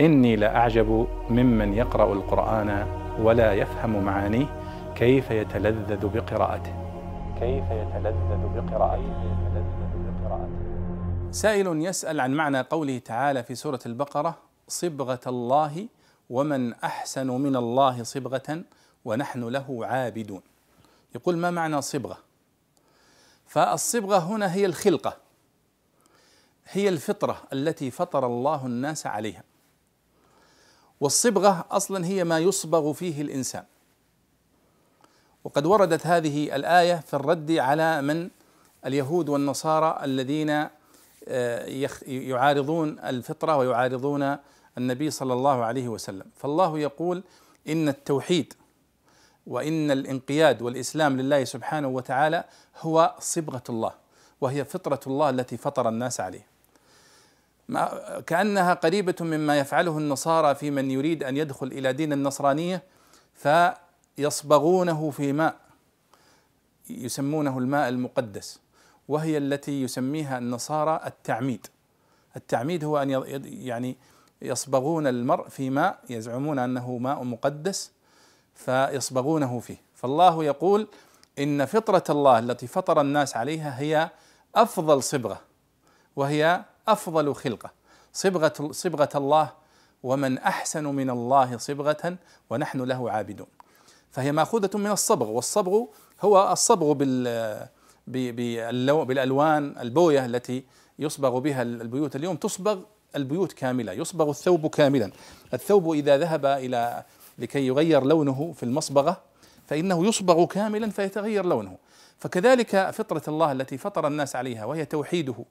إني لأعجب ممن يقرأ القرآن ولا يفهم معانيه كيف يتلذذ بقراءته. كيف يتلذذ بقراءته. سائل يسأل عن معنى قوله تعالى في سورة البقرة صبغة الله ومن أحسن من الله صبغة ونحن له عابدون يقول ما معنى صبغة? فالصبغة هنا هي الخلقة هي الفطرة التي فطر الله الناس عليها. والصبغة أصلا هي ما يصبغ فيه الإنسان. وقد وردت هذه الآية في الرد على من؟ اليهود والنصارى الذين آه، يعارضون الفطرة ويعارضون النبي صلى الله عليه وسلم. فالله يقول إن التوحيد وإن الانقياد والإسلام لله سبحانه وتعالى هو صبغة الله وهي فطرة الله التي فطر الناس عليه. كأنها قريبة مما يفعله النصارى في من يريد أن يدخل إلى دين النصرانية فيصبغونه في ماء يسمونه الماء المقدس وهي التي يسميها النصارى التعميد. التعميد هو أن يعني يصبغون المرء في ماء يزعمون أنه ماء مقدس فيصبغونه فيه. فالله يقول إن فطرة الله التي فطر الناس عليها هي أفضل صبغة وهي أفضل خلقة. صبغة صبغة الله ومن أحسن من الله صبغة ونحن له عابدون. فهي مأخوذة من الصبغ والصبغ هو الصبغ بال بالألوان البوية التي يصبغ بها البيوت. اليوم تصبغ البيوت كاملة يصبغ الثوب كاملا. الثوب إذا ذهب إلى لكي يغير لونه في المصبغة فإنه يصبغ كاملا فيتغير لونه. فكذلك فطرة الله التي فطر الناس عليها وهي توحيده.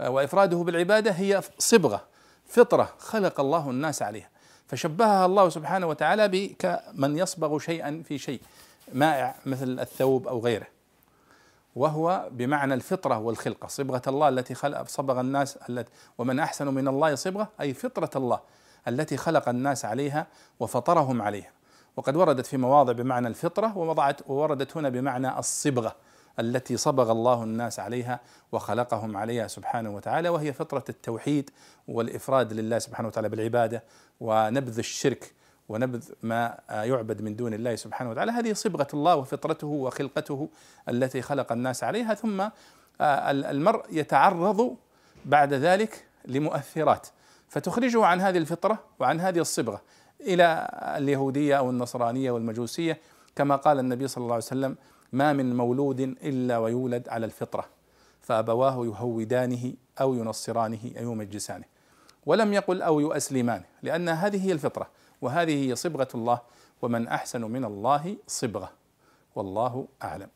وإفراده بالعبادة هي صبغة فطرة خلق الله الناس عليها. فشبهها الله سبحانه وتعالى بكمن يصبغ شيئا في شيء مائع مثل الثوب أو غيره. وهو بمعنى الفطرة والخلقة صبغة الله التي خلق صبغ الناس التي ومن أحسن من الله صبغة أي فطرة الله التي خلق الناس عليها وفطرهم عليها. وقد وردت في مواضع بمعنى الفطرة ووضعت ووردت هنا بمعنى الصبغة. التي صبغ الله الناس عليها وخلقهم عليها سبحانه وتعالى وهي فطرة التوحيد والإفراد لله سبحانه وتعالى بالعبادة ونبذ الشرك ونبذ ما يعبد من دون الله سبحانه وتعالى. هذه صبغة الله وفطرته وخلقته التي خلق الناس عليها. ثم آه، المرء يتعرض بعد ذلك لمؤثرات فتخرجه عن هذه الفطرة وعن هذه الصبغة إلى اليهودية أو النصرانية والمجوسية. كما قال النبي صلى الله عليه وسلم ما من مولود إلا ويولد على الفطرة فأبواه يهودانه أو ينصرانه أو يمجسانه. ولم يقل أو يؤسلمانه لأن هذه هي الفطرة وهذه هي صبغة الله ومن أحسن من الله صبغة. والله أعلم.